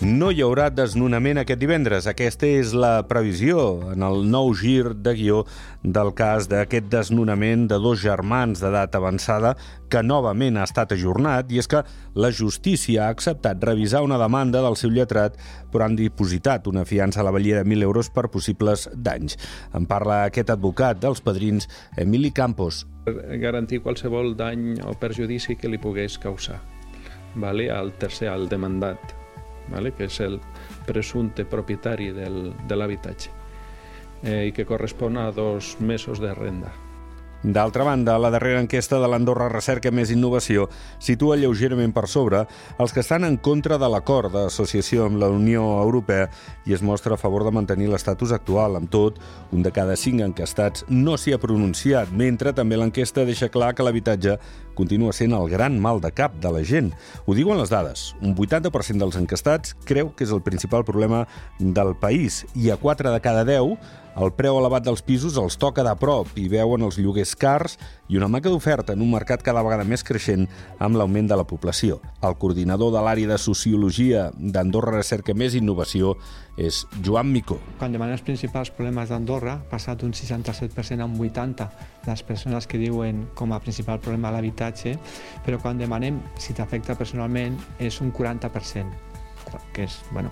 No hi haurà desnonament aquest divendres. Aquesta és la previsió en el nou gir de guió del cas d'aquest desnonament de dos germans d'edat avançada que novament ha estat ajornat i és que la justícia ha acceptat revisar una demanda del seu lletrat però han dipositat una fiança a la valia de 1.000 euros per possibles danys. En parla aquest advocat dels padrins, Emili Campos. Garantir qualsevol dany o perjudici que li pogués causar vale? al tercer, al demandat vale? que és el presumpte propietari del, de l'habitatge eh, i que correspon a dos mesos de renda. D'altra banda, la darrera enquesta de l'Andorra Recerca Més Innovació situa lleugerament per sobre els que estan en contra de l'acord d'associació amb la Unió Europea i es mostra a favor de mantenir l'estatus actual. Amb tot, un de cada cinc encastats no s'hi ha pronunciat, mentre també l'enquesta deixa clar que l'habitatge continua sent el gran mal de cap de la gent. Ho diuen les dades. Un 80% dels encastats creu que és el principal problema del país i a 4 de cada 10 el preu elevat dels pisos els toca de prop i veuen els lloguers cars i una manca d'oferta en un mercat cada vegada més creixent amb l'augment de la població. El coordinador de l'àrea de Sociologia d'Andorra Recerca Més Innovació és Joan Micó. Quan demanem els principals problemes d'Andorra, passat d'un 67% a un 80% les persones que diuen com a principal problema l'habitatge, però quan demanem si t'afecta personalment és un 40% que és, bueno,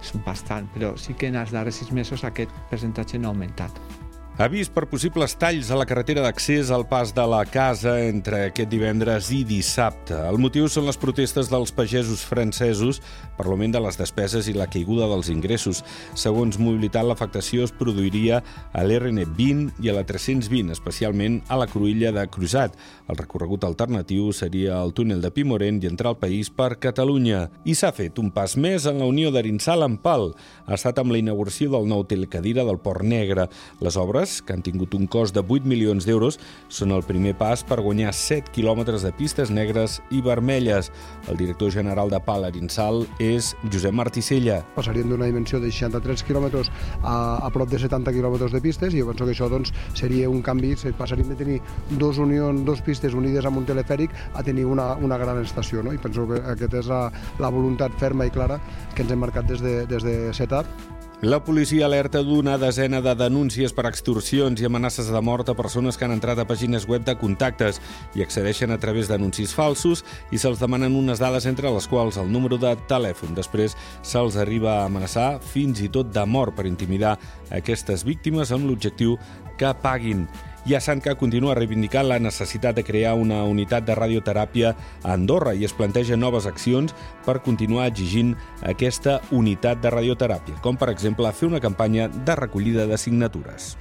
és bastant, però sí que en els darrers sis mesos aquest percentatge no ha augmentat. Avís per possibles talls a la carretera d'accés al pas de la casa entre aquest divendres i dissabte. El motiu són les protestes dels pagesos francesos per l'augment de les despeses i la caiguda dels ingressos. Segons Mobilitat, l'afectació es produiria a l'RN20 i a la 320, especialment a la cruïlla de Cruzat. El recorregut alternatiu seria el túnel de Pimorent i entrar al país per Catalunya. I s'ha fet un pas més en la unió d'Arinsal amb Pal. Ha estat amb la inauguració del nou telecadira del Port Negre. Les obres obres, que han tingut un cost de 8 milions d'euros, són el primer pas per guanyar 7 quilòmetres de pistes negres i vermelles. El director general de Pal Arinsal és Josep Marticella. Passaríem d'una dimensió de 63 quilòmetres a, a prop de 70 quilòmetres de pistes i jo penso que això doncs, seria un canvi, passaríem de tenir dos unions, dos pistes unides amb un telefèric a tenir una, una gran estació. No? I penso que aquesta és la, la voluntat ferma i clara que ens hem marcat des de, des de CETAP la policia alerta d'una desena de denúncies per extorsions i amenaces de mort a persones que han entrat a pàgines web de contactes i accedeixen a través d'anuncis falsos i se'ls demanen unes dades entre les quals el número de telèfon. Després se'ls arriba a amenaçar fins i tot de mort per intimidar aquestes víctimes amb l'objectiu que paguin. Sanca continua reivindicant la necessitat de crear una unitat de radioteràpia a Andorra i es planteja noves accions per continuar exigint aquesta unitat de radioteràpia, com per exemple fer una campanya de recollida de signatures.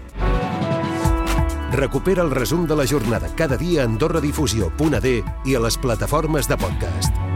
Recupera el resum de la jornada cada dia a AndorraDifusió.d i a les plataformes de podcast.